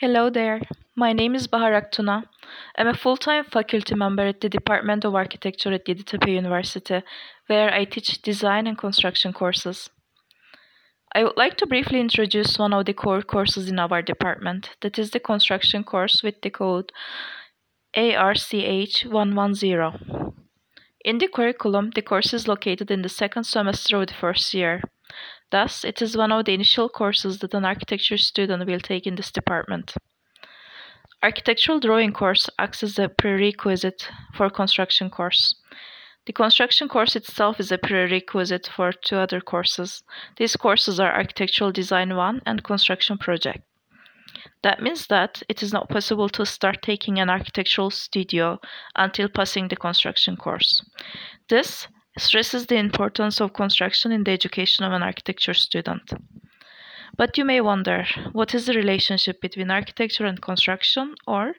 Hello there. My name is Bahar Aktuna. I'm a full-time faculty member at the Department of Architecture at Yeditepe University, where I teach design and construction courses. I would like to briefly introduce one of the core courses in our department, that is the construction course with the code ARCH110. In the curriculum, the course is located in the second semester of the first year. Thus, it is one of the initial courses that an architecture student will take in this department. Architectural drawing course acts as a prerequisite for construction course. The construction course itself is a prerequisite for two other courses. These courses are Architectural Design 1 and Construction Project. That means that it is not possible to start taking an architectural studio until passing the construction course. This stresses the importance of construction in the education of an architecture student. But you may wonder, what is the relationship between architecture and construction or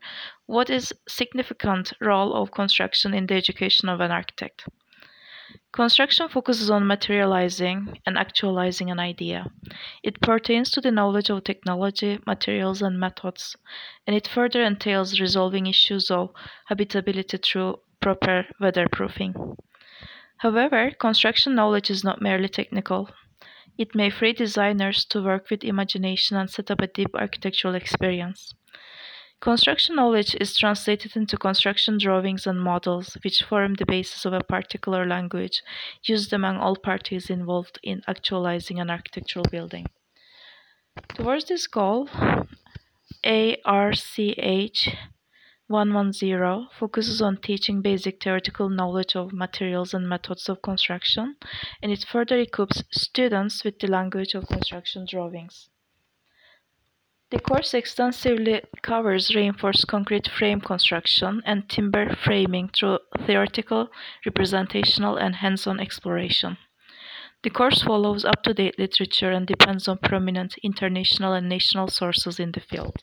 what is significant role of construction in the education of an architect? Construction focuses on materializing and actualizing an idea. It pertains to the knowledge of technology, materials, and methods, and it further entails resolving issues of habitability through proper weatherproofing. However, construction knowledge is not merely technical. It may free designers to work with imagination and set up a deep architectural experience. Construction knowledge is translated into construction drawings and models, which form the basis of a particular language used among all parties involved in actualizing an architectural building. Towards this goal, ARCH 110 focuses on teaching basic theoretical knowledge of materials and methods of construction, and it further equips students with the language of construction drawings. The course extensively covers reinforced concrete frame construction and timber framing through theoretical, representational, and hands-on exploration. The course follows up-to-date literature and depends on prominent international and national sources in the field.